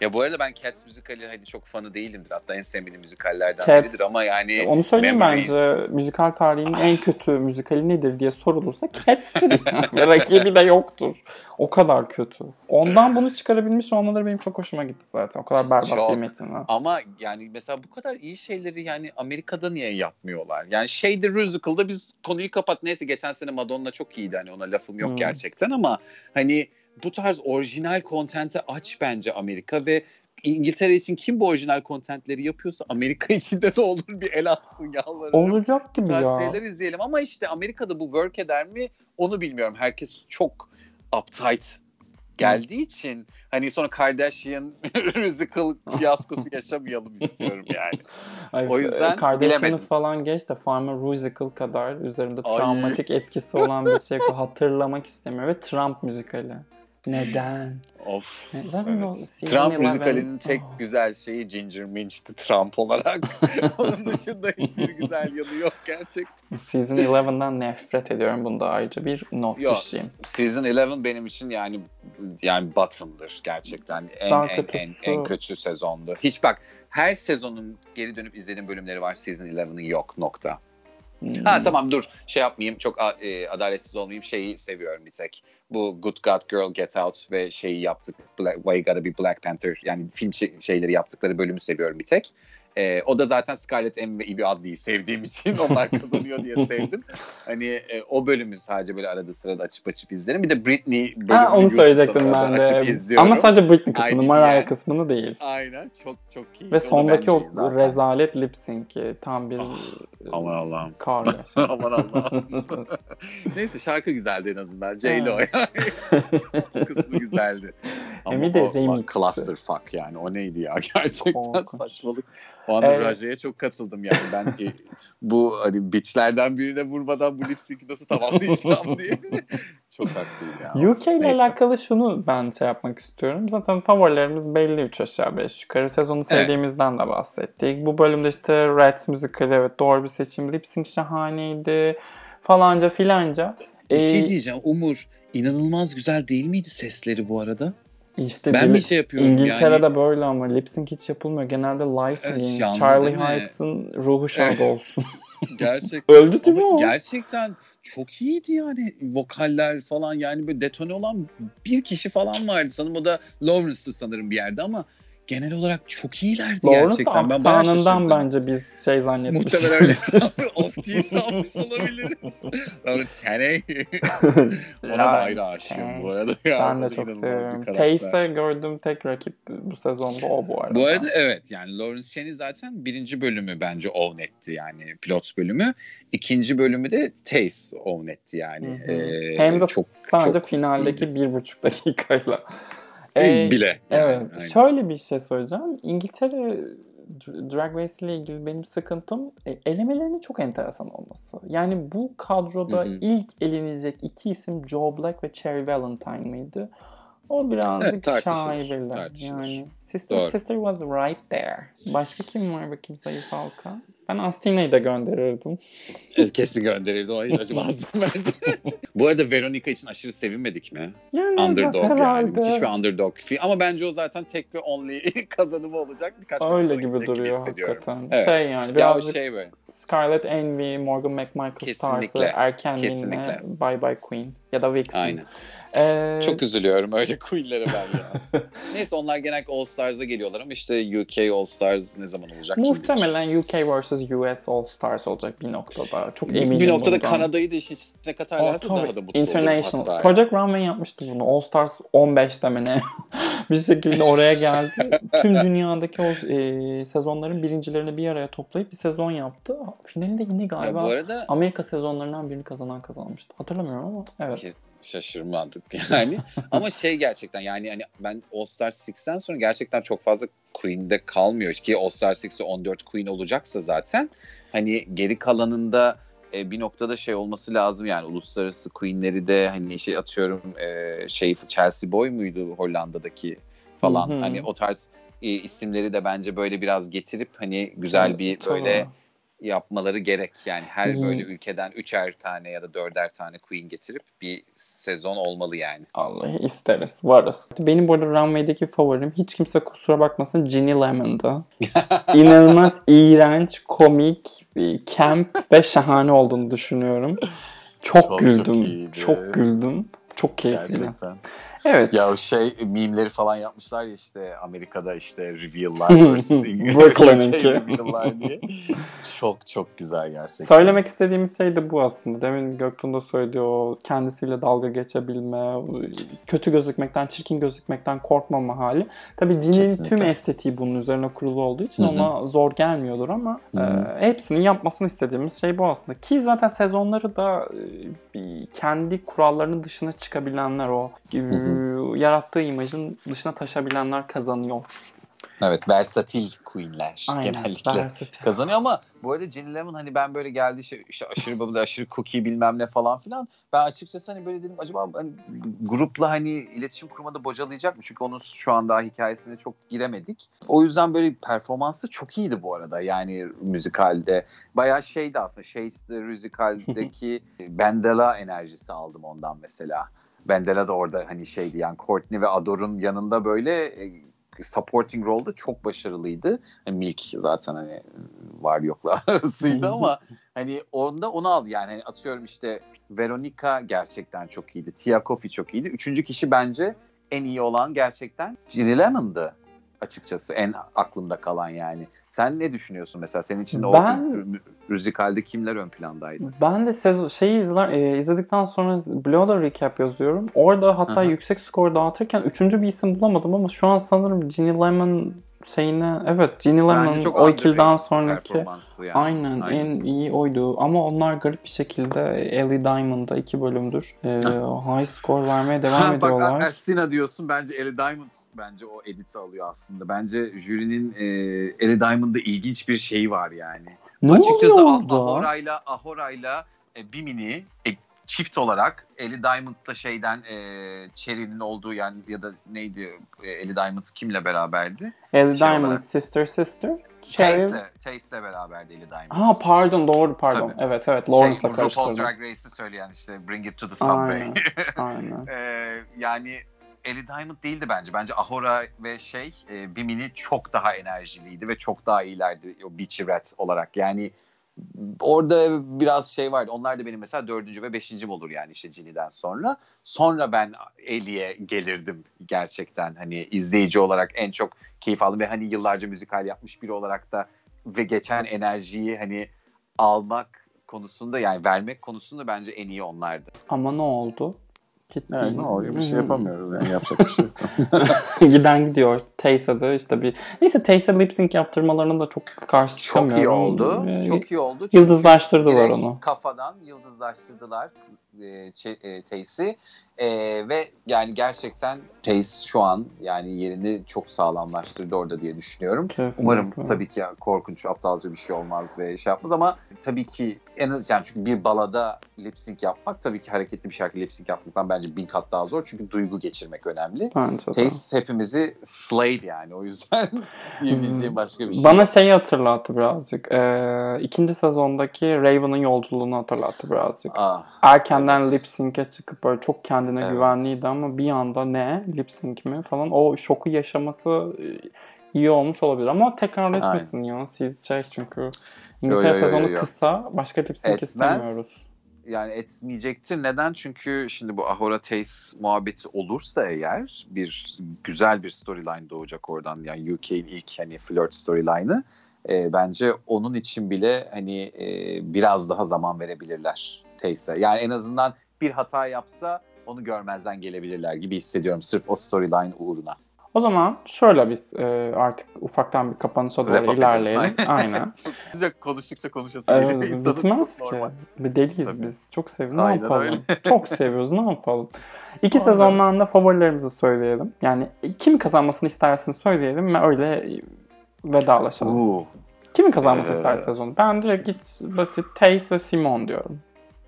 Ya bu arada ben Cats müzikali hani çok fanı değilimdir. Hatta en sevmediğim müzikallerden Cats, biridir ama yani... Onu söyleyeyim Memories... bence müzikal tarihinin en kötü müzikali nedir diye sorulursa Cats'tir yani. *laughs* Rakibi de yoktur. O kadar kötü. Ondan bunu çıkarabilmiş olmaları benim çok hoşuma gitti zaten. O kadar berbat çok. bir metinle. Ama yani mesela bu kadar iyi şeyleri yani Amerika'da niye yapmıyorlar? Yani şeyde Musical'da biz konuyu kapat. Neyse geçen sene Madonna çok iyiydi hani ona lafım yok hmm. gerçekten ama hani bu tarz orijinal kontente aç bence Amerika ve İngiltere için kim bu orijinal kontentleri yapıyorsa Amerika *laughs* için de olur bir el atsın yalvarırım. Olacak gibi ya. şeyler izleyelim ama işte Amerika'da bu work eder mi onu bilmiyorum. Herkes çok uptight geldiği için hani sonra Kardashian *laughs* musical fiyaskosu yaşamayalım istiyorum yani. *laughs* Ay, o yüzden Kardashian'ı falan geç de Farmer Musical kadar üzerinde travmatik Ay. etkisi olan bir şey hatırlamak istemiyor ve Trump müzikali. Neden? Of. Zaten evet. o Trump müzikalinin tek oh. güzel şeyi Ginger Minch'ti Trump olarak. *laughs* Onun dışında hiçbir güzel yanı yok gerçekten. Season 11'dan nefret ediyorum. Bunda ayrıca bir not yok, düşeyim. Season 11 benim için yani yani bottom'dır gerçekten. En, en, en, en kötü sezondu. Hiç bak her sezonun geri dönüp izlediğim bölümleri var. Season 11'ın yok nokta. Hmm. Ha tamam dur şey yapmayayım çok e, adaletsiz olmayayım şeyi seviyorum bir tek. Bu Good God Girl Get Out ve şeyi yaptık Black, Why Gotta Be Black Panther yani film şeyleri yaptıkları bölümü seviyorum bir tek. E, o da zaten Scarlett M ve Ivy Adley'i sevdiğim için *laughs* onlar kazanıyor diye sevdim. Hani e, o bölümü sadece böyle arada sırada açıp açıp izlerim. Bir de Britney bölümünü ha, onu söyleyecektim ben de. Ama sadece Britney kısmını, Mariah yani. kısmını değil. Aynen çok çok iyi. Ve sondaki o zaten. rezalet lip sync'i tam bir oh, aman Allah'ım. Kar *laughs* aman Allah'ım. *laughs* Neyse şarkı güzeldi en azından. J-Lo o kısmı güzeldi. Ama bir de o, remix. Clusterfuck yani. O neydi ya? Gerçekten Korkunç. saçmalık. O anda evet. Raja'ya çok katıldım yani. Ben e, bu hani bitchlerden birine vurmadan bu lip sync'i nasıl tamamlayacağım *laughs* diye. çok haklıyım ya. UK ile alakalı şunu ben şey yapmak istiyorum. Zaten favorilerimiz belli 3 aşağı 5 yukarı. Sezonu sevdiğimizden evet. de bahsettik. Bu bölümde işte Reds müzikali evet doğru bir seçim. Lip sync şahaneydi falanca filanca. Bir şey ee, şey diyeceğim Umur. inanılmaz güzel değil miydi sesleri bu arada? İşte ben bir şey yapıyorum İngiltere'de yani. böyle ama lip sync hiç yapılmıyor. Genelde live singing. Evet, Charlie Hyates'ın ruhu *laughs* şad olsun. *laughs* gerçekten. Öldü değil mi o? Gerçekten çok iyiydi yani vokaller falan yani böyle detone olan bir kişi falan vardı sanırım o da Lawrence'ı sanırım bir yerde ama genel olarak çok iyilerdi Lawrence gerçekten. Ben aksanından bence biz şey zannetmişiz. Muhtemelen öyle. *laughs* Off-key sanmış olabiliriz. Lawrence Chaney. *laughs* Ona da ayrı aşığım bu arada. Ya. Ben de çok seviyorum. Taste'e gördüğüm tek rakip bu sezonda o bu arada. Bu arada evet yani Lawrence Chaney zaten birinci bölümü bence own etti yani pilot bölümü. İkinci bölümü de Taste own etti yani. Ee, Hem de çok, sadece çok finaldeki bir buçuk dakikayla. Ee, bile. Evet. Yani. Şöyle bir şey söyleyeceğim. İngiltere Drag Race ile ilgili benim sıkıntım e, elemelerinin çok enteresan olması. Yani bu kadroda hı hı. ilk elenecek iki isim Joe Black ve Cherry Valentine mıydı? O birazcık evet, şaibeli. Yani Sister Doğru. Sister was right there. Başka kim var bakayım zayıf halka? Ben Astina'yı da gönderirdim. Kesin gönderirdim. O hiç *laughs* acımazdım bence. *laughs* Bu arada Veronica için aşırı sevinmedik mi? Yani underdog evet, yani. Müthiş bir underdog. Ama bence o zaten tek ve only *laughs* kazanımı olacak. Birkaç Öyle gibi duruyor hakikaten. Evet. Şey yani birazcık ya şey böyle. Scarlett Envy, Morgan McMichael tarzı erkenliğine Bye Bye Queen ya da Vixen. Aynen. Ee... Çok üzülüyorum öyle queen'lere ben ya. *laughs* Neyse onlar genellikle All Stars'a geliyorlar ama işte UK All Stars ne zaman olacak? Muhtemelen UK vs US All Stars olacak bir noktada. Çok eminim Bir noktada bundan. Kanada'yı da işin içine katarlarsa oh, daha da mutlu International. olurum Project Runway yapmıştı bunu. All Stars 15'te mi ne? *laughs* bir şekilde oraya geldi. Tüm dünyadaki o e, sezonların birincilerini bir araya toplayıp bir sezon yaptı. Finalinde yine galiba ya bu arada... Amerika sezonlarından birini kazanan kazanmıştı. Hatırlamıyorum ama evet. Ki şaşırmadık *laughs* yani. Ama şey gerçekten yani hani ben All Star 6'den sonra gerçekten çok fazla Queen'de kalmıyor ki All Star 6'e 14 Queen olacaksa zaten hani geri kalanında e, bir noktada şey olması lazım yani uluslararası Queen'leri de hani şey atıyorum e, şey Chelsea Boy muydu Hollanda'daki falan? Hani o tarz e, isimleri de bence böyle biraz getirip hani güzel bir böyle yapmaları gerek. Yani her Hmm. böyle ülkeden üçer tane ya da dörder tane Queen getirip bir sezon olmalı yani. Vallahi isteriz, varız. Benim bu arada Runway'deki favorim hiç kimse kusura bakmasın Ginny Lemon'dı. *laughs* İnanılmaz iğrenç, komik, camp ve şahane olduğunu düşünüyorum. Çok, Çok, çok güldüm. iyiydi. Çok güldüm. Çok keyifli. Gerçekten. Evet. Ya o şey mimleri falan yapmışlar ya işte Amerika'da işte reveal'lar versus *laughs* Brooklyn'inki. *laughs* diye. Çok çok güzel gerçekten. Söylemek istediğimiz şey de bu aslında. Demin Göktuğ'un da söylediği o kendisiyle dalga geçebilme, kötü gözükmekten, çirkin gözükmekten korkmama hali. Tabii Kesinlikle. tüm estetiği bunun üzerine kurulu olduğu için Hı hı. ona zor gelmiyordur ama Hı hı. e, hepsinin yapmasını istediğimiz şey bu aslında. Ki zaten sezonları da e, kendi kurallarının dışına çıkabilenler o e, yarattığı imajın dışına taşabilenler kazanıyor. Evet versatil queenler Aynen. genellikle versatil. kazanıyor ama bu arada Jenny Lemon hani ben böyle geldi şey, işte aşırı bubble, aşırı cookie bilmem ne falan filan. Ben açıkçası hani böyle dedim acaba hani grupla hani iletişim kurmada bocalayacak mı? Çünkü onun şu an daha hikayesine çok giremedik. O yüzden böyle performansı çok iyiydi bu arada yani müzikalde. Bayağı şeydi aslında şey müzikaldeki Bendela *laughs* enerjisi aldım ondan mesela. Bendela da orada hani şeydi yani Courtney ve Ador'un yanında böyle e, supporting role'da çok başarılıydı. Hani Milk zaten hani var yoklar *laughs* arasıydı ama hani onda onu al yani Hani atıyorum işte Veronica gerçekten çok iyiydi. Tia Kofi çok iyiydi. Üçüncü kişi bence en iyi olan gerçekten Ginny Lemon'dı açıkçası en aklımda kalan yani. Sen ne düşünüyorsun mesela senin için de Ben- o mü- müzikalde kimler ön plandaydı? Ben de sezon şeyi izler, e, izledikten sonra Blog'da recap yazıyorum. Orada hatta Hı hı. yüksek skor dağıtırken üçüncü bir isim bulamadım ama şu an sanırım Ginny Lemon şeyine evet Ginny Lemon Bence çok o ikilden sonraki yani. aynen, en iyi oydu ama onlar garip bir şekilde Ellie Diamond'da iki bölümdür e, *laughs* high score vermeye devam Ha, *laughs* Bak ediyorlar. Astina diyorsun bence Ellie Diamond bence o editi alıyor aslında. Bence jürinin e, Ellie Diamond'da ilginç bir şeyi var yani. ne Açıkçası oluyor orada? Ahora'yla Ahora'yla e, Bimini e, çift olarak Ellie Diamond'la şeyden e, Cherry'nin olduğu yani ya da neydi e, Ellie Diamond kimle beraberdi? Ellie şey Diamond olarak. Sister Sister. Cherry. Taste'le, beraberdi Ellie Diamond. Ha pardon doğru pardon. Tabii. Evet evet şey, Lawrence'la RuPaul's karıştırdım. Drag Race'i söyleyen işte Bring It to the Subway. Aynen. *laughs* Aynen. Ee, yani Ellie Diamond değildi bence. Bence Ahora ve şey e, Bimini çok daha enerjiliydi ve çok daha iyilerdi o Beachy Rat olarak. Yani orada biraz şey vardı. Onlar da benim mesela dördüncü ve beşincim olur yani işte Ginny'den sonra. Sonra ben Ellie'ye gelirdim gerçekten. Hani izleyici olarak en çok keyif aldım ve hani yıllarca müzikal yapmış biri olarak da ve geçen enerjiyi hani almak konusunda yani vermek konusunda bence en iyi onlardı. Ama ne oldu? Gitti. Evet, ne oluyor? Bir şey yapamıyoruz yani yapacak bir şey. *laughs* Giden gidiyor. Tayse'de işte bir... Neyse Tayse lip sync yaptırmalarına da çok karşı Çok çıkamıyorum. iyi oldu. Ee, Çok iyi oldu. Çünkü Yıldızlaştırdılar onu. Kafadan yıldızlaştırdılar e, e, Tace'i. E, ve yani gerçekten Tace şu an yani yerini çok sağlamlaştırdı orada diye düşünüyorum. Kesinlikle. Umarım tabii ki korkunç, aptalca bir şey olmaz ve şey yapmaz ama tabii ki en az yani çünkü bir balada lip sync yapmak tabii ki hareketli bir şarkı lip sync yapmaktan bence bin kat daha zor çünkü duygu geçirmek önemli. Bence hepimizi slayed yani o yüzden *laughs* diyebileceğim başka bir şey. Bana şeyi hatırlattı birazcık. Ee, ikinci sezondaki Raven'ın yolculuğunu hatırlattı birazcık. Ah, Erkenden evet. lip sync'e çıkıp böyle çok kendine Evet. güvenliydi ama bir anda ne lip sync mi falan o şoku yaşaması e, iyi olmuş olabilir ama tekrar etmesin ya siz şey çünkü İngiltere Yo, yo, yo, sezonu yo, yo. kısa başka lip sync istemiyoruz. yani etmeyecektir. Neden? Çünkü şimdi bu Ahora Tace muhabbeti olursa eğer bir güzel bir storyline doğacak oradan. Yani UK'in ilk hani flirt storyline'ı. E, bence onun için bile hani e, biraz daha zaman verebilirler Tace'e. Yani en azından bir hata yapsa onu görmezden gelebilirler gibi hissediyorum sırf o storyline uğruna. O zaman şöyle biz e, artık ufaktan bir kapanışa doğru Wrap up ilerleyelim. Aynen. *laughs* Konuştukça konuşasın. Evet, bitmez ki. normal. Bir deliyiz Tabii. biz. Çok seviyoruz. Ne yapalım? öyle. *laughs* Çok seviyoruz. Ne yapalım? İki Aynen. sezondan da favorilerimizi söyleyelim. Yani kim kazanmasını isterseniz söyleyelim ve öyle vedalaşalım. Uuu. Kimin kazanmasını Ee, ister sezonu? Ben direkt hiç basit Tace ve Simon diyorum.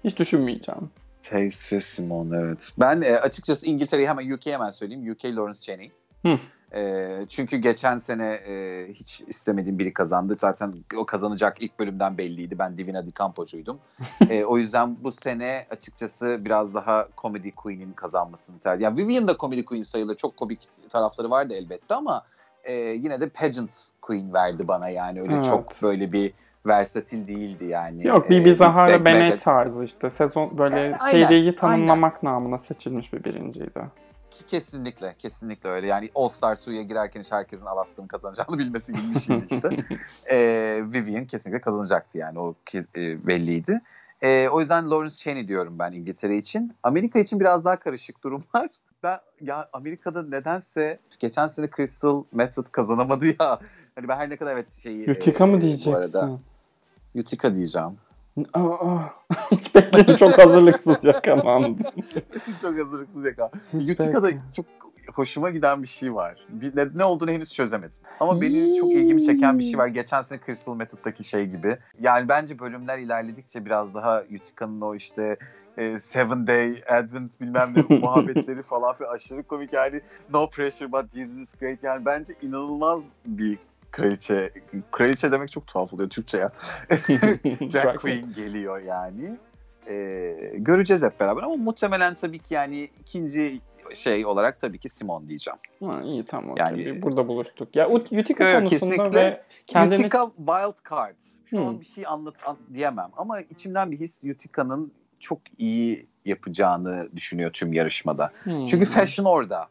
Hiç düşünmeyeceğim. Tace ve Simon evet. Ben e, açıkçası İngiltere'yi hemen UK'ye hemen söyleyeyim. UK Lawrence Cheney. Hı. E, çünkü geçen sene e, hiç istemediğim biri kazandı. Zaten o kazanacak ilk bölümden belliydi. Ben Divina Di Campo'cuydum. *laughs* e, o yüzden bu sene açıkçası biraz daha Comedy Queen'in kazanmasını tercih. Yani Vivian da Comedy Queen sayılır. Çok komik tarafları vardı elbette ama e, yine de Pageant Queen verdi bana yani. Öyle Evet. çok böyle bir versatil değildi yani. Yok E, bir Big Zahara Bang- tarzı işte. Sezon böyle E, aynen, seriyi tanımlamak namına seçilmiş bir birinciydi. Ki- Kesinlikle, kesinlikle öyle. Yani All Star suya girerken işte herkesin Alaska'nın kazanacağını *laughs* bilmesi gibi bir şeydi işte. *laughs* Ee, Vivian kesinlikle kazanacaktı yani o e, belliydi. Ee, o yüzden Lawrence Cheney diyorum ben İngiltere için. Amerika için biraz daha karışık durumlar. *laughs* Ben ya Amerika'da nedense geçen sene Crystal Method kazanamadı ya. Hani ben her ne kadar evet şeyi... Utica e, mı Bu arada diyeceksin? Utica diyeceğim. Aa, *laughs* hiç bekledim çok hazırlıksız yakalandım. *laughs* çok hazırlıksız yaka. Hiç Utica'da çok hoşuma giden bir şey var. Bir, ne, ne olduğunu henüz çözemedim. Ama beni çok ilgimi çeken bir şey var. Geçen sene Crystal Method'daki şey gibi. Yani bence bölümler ilerledikçe biraz daha Utica'nın o işte e, Seven Day Advent bilmem ne *laughs* muhabbetleri falan filan aşırı komik yani No Pressure but Jesus is Great yani bence inanılmaz bir kraliçe. Kraliçe demek çok tuhaf oluyor Türkçe ya. *laughs* Drag Queen geliyor yani. Ee, göreceğiz hep beraber ama muhtemelen tabii ki yani ikinci şey olarak tabii ki Simon diyeceğim. Ha, iyi tamam. Yani- Yani, burada buluştuk. Ya Ut- Utica Yok, konusunda kesinlikle. ve kendini Utica Wild Card. Şu Hmm. an bir şey anlat an- diyemem ama içimden bir his Utica'nın çok iyi yapacağını düşünüyor tüm yarışmada. Hmm. Çünkü fashion orada.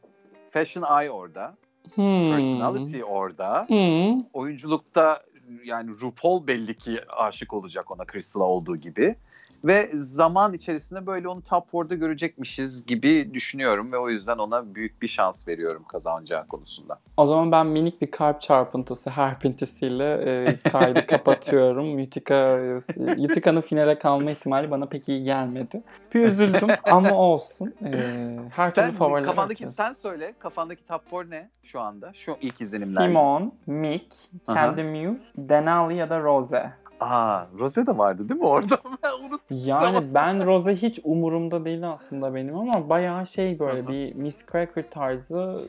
Fashion eye orada. Hmm. Personality orada. Hmm. oyunculukta yani RuPaul belli ki aşık olacak ona Crystal'a olduğu gibi. Ve zaman içerisinde böyle onu top 4'da görecekmişiz gibi düşünüyorum ve o yüzden ona büyük bir şans veriyorum kazanacağı konusunda. O zaman ben minik bir kalp çarpıntısı herpintisiyle e, kaydı kapatıyorum. *laughs* Utica, Utica'nın finale kalma ihtimali bana pek iyi gelmedi. Bir üzüldüm ama olsun. E, her türlü favoriler kafandaki açacağız. sen söyle kafandaki top 4 ne şu anda? Şu ilk izlenimler. Simon, Mick, Aha. Candy Muse, Denali ya da Rose. Aa, Rose de vardı değil mi orada? *laughs* Ben unuttum. Yani ben Rose hiç umurumda değil aslında benim ama bayağı şey böyle bir Miss Cracker tarzı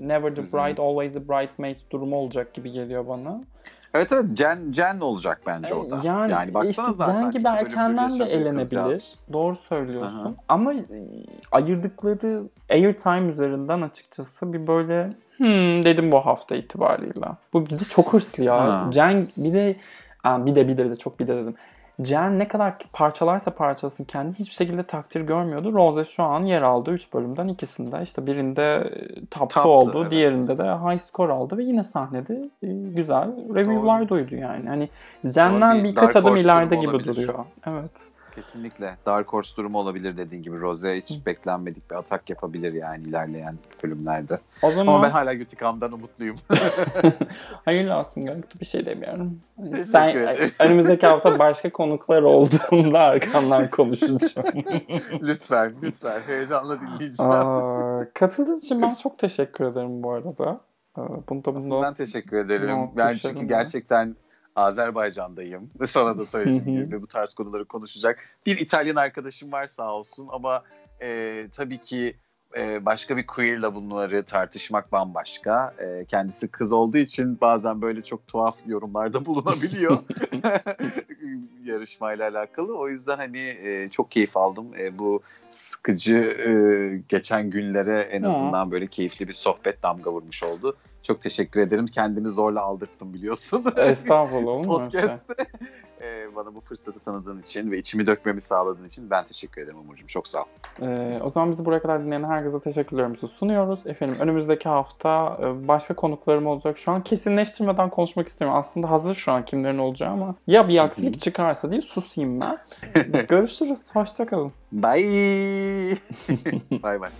Never the. Bride, Always the Bridesmaid durumu olacak gibi geliyor bana. Evet evet Jen, Jen olacak bence. E, Yani, yani baksana işte zaten Jen gibi erkenden de elenebilir. kızcağız. Doğru söylüyorsun. Hı. Ama e, ayırdıkları airtime üzerinden açıkçası bir böyle hmm dedim bu hafta itibarıyla. Bu bir de çok hırslı ya. Ha. Jen bir de Aa, bir de bir de, de çok bir de dedim. Jen ne kadar parçalarsa parçalasın kendi hiçbir şekilde takdir görmüyordu. Rose şu an yer aldı 3 bölümden ikisinde. İşte birinde e, top 2 Top'tu, oldu, evet. diğerinde de high score aldı ve yine sahnede e, güzel review'lar duydu yani. Hani Jen'den bir birkaç adım ileride gibi olabilir. duruyor. Evet. Kesinlikle. Dark Horse durumu olabilir dediğin gibi. Rose hiç beklenmedik bir atak yapabilir yani ilerleyen bölümlerde. O zaman Ama ben hala Uticam'dan umutluyum. *laughs* *laughs* hayırlı olsun Göktuğ bir şey demiyorum. Sen *laughs* önümüzdeki hafta başka konuklar olduğunda arkamdan konuşacağım. lütfen, lütfen. Heyecanla dinleyeceğim. Aa, katıldığın için ben çok teşekkür ederim bu arada. Aa, Bunu da bunu ben teşekkür ederim. Ben çünkü gerçekten Azerbaycan'dayım. *laughs* Sana da söylediğim gibi bu tarz konuları konuşacak. Bir İtalyan arkadaşım var sağ olsun ama e, tabii ki e, başka bir queer'la bunları tartışmak bambaşka. E, kendisi kız olduğu için bazen böyle çok tuhaf yorumlarda *laughs* bulunabiliyor *laughs* yarışmayla alakalı. O yüzden hani e, çok keyif aldım. E, bu sıkıcı e, geçen günlere en azından böyle keyifli bir sohbet damga vurmuş oldu. Çok teşekkür ederim. Kendimi zorla aldırttım biliyorsun. *laughs* estağfurullah olur mu öyle? Podcast'te. Ee, bana bu fırsatı tanıdığın için ve içimi dökmemi sağladığın için ben teşekkür ederim Umurcuğum. Çok sağ ol. Ee, o zaman bizi buraya kadar dinleyen herkese teşekkürlerimizi sunuyoruz. Efendim önümüzdeki hafta e, başka konuklarım olacak. Şu an kesinleştirmeden konuşmak istemiyorum. Aslında hazır şu an kimlerin olacağı ama ya bir aksilik çıkarsa diye susayım ben. Görüşürüz. *laughs* Hoşçakalın. Bye. *laughs* Bye. bye.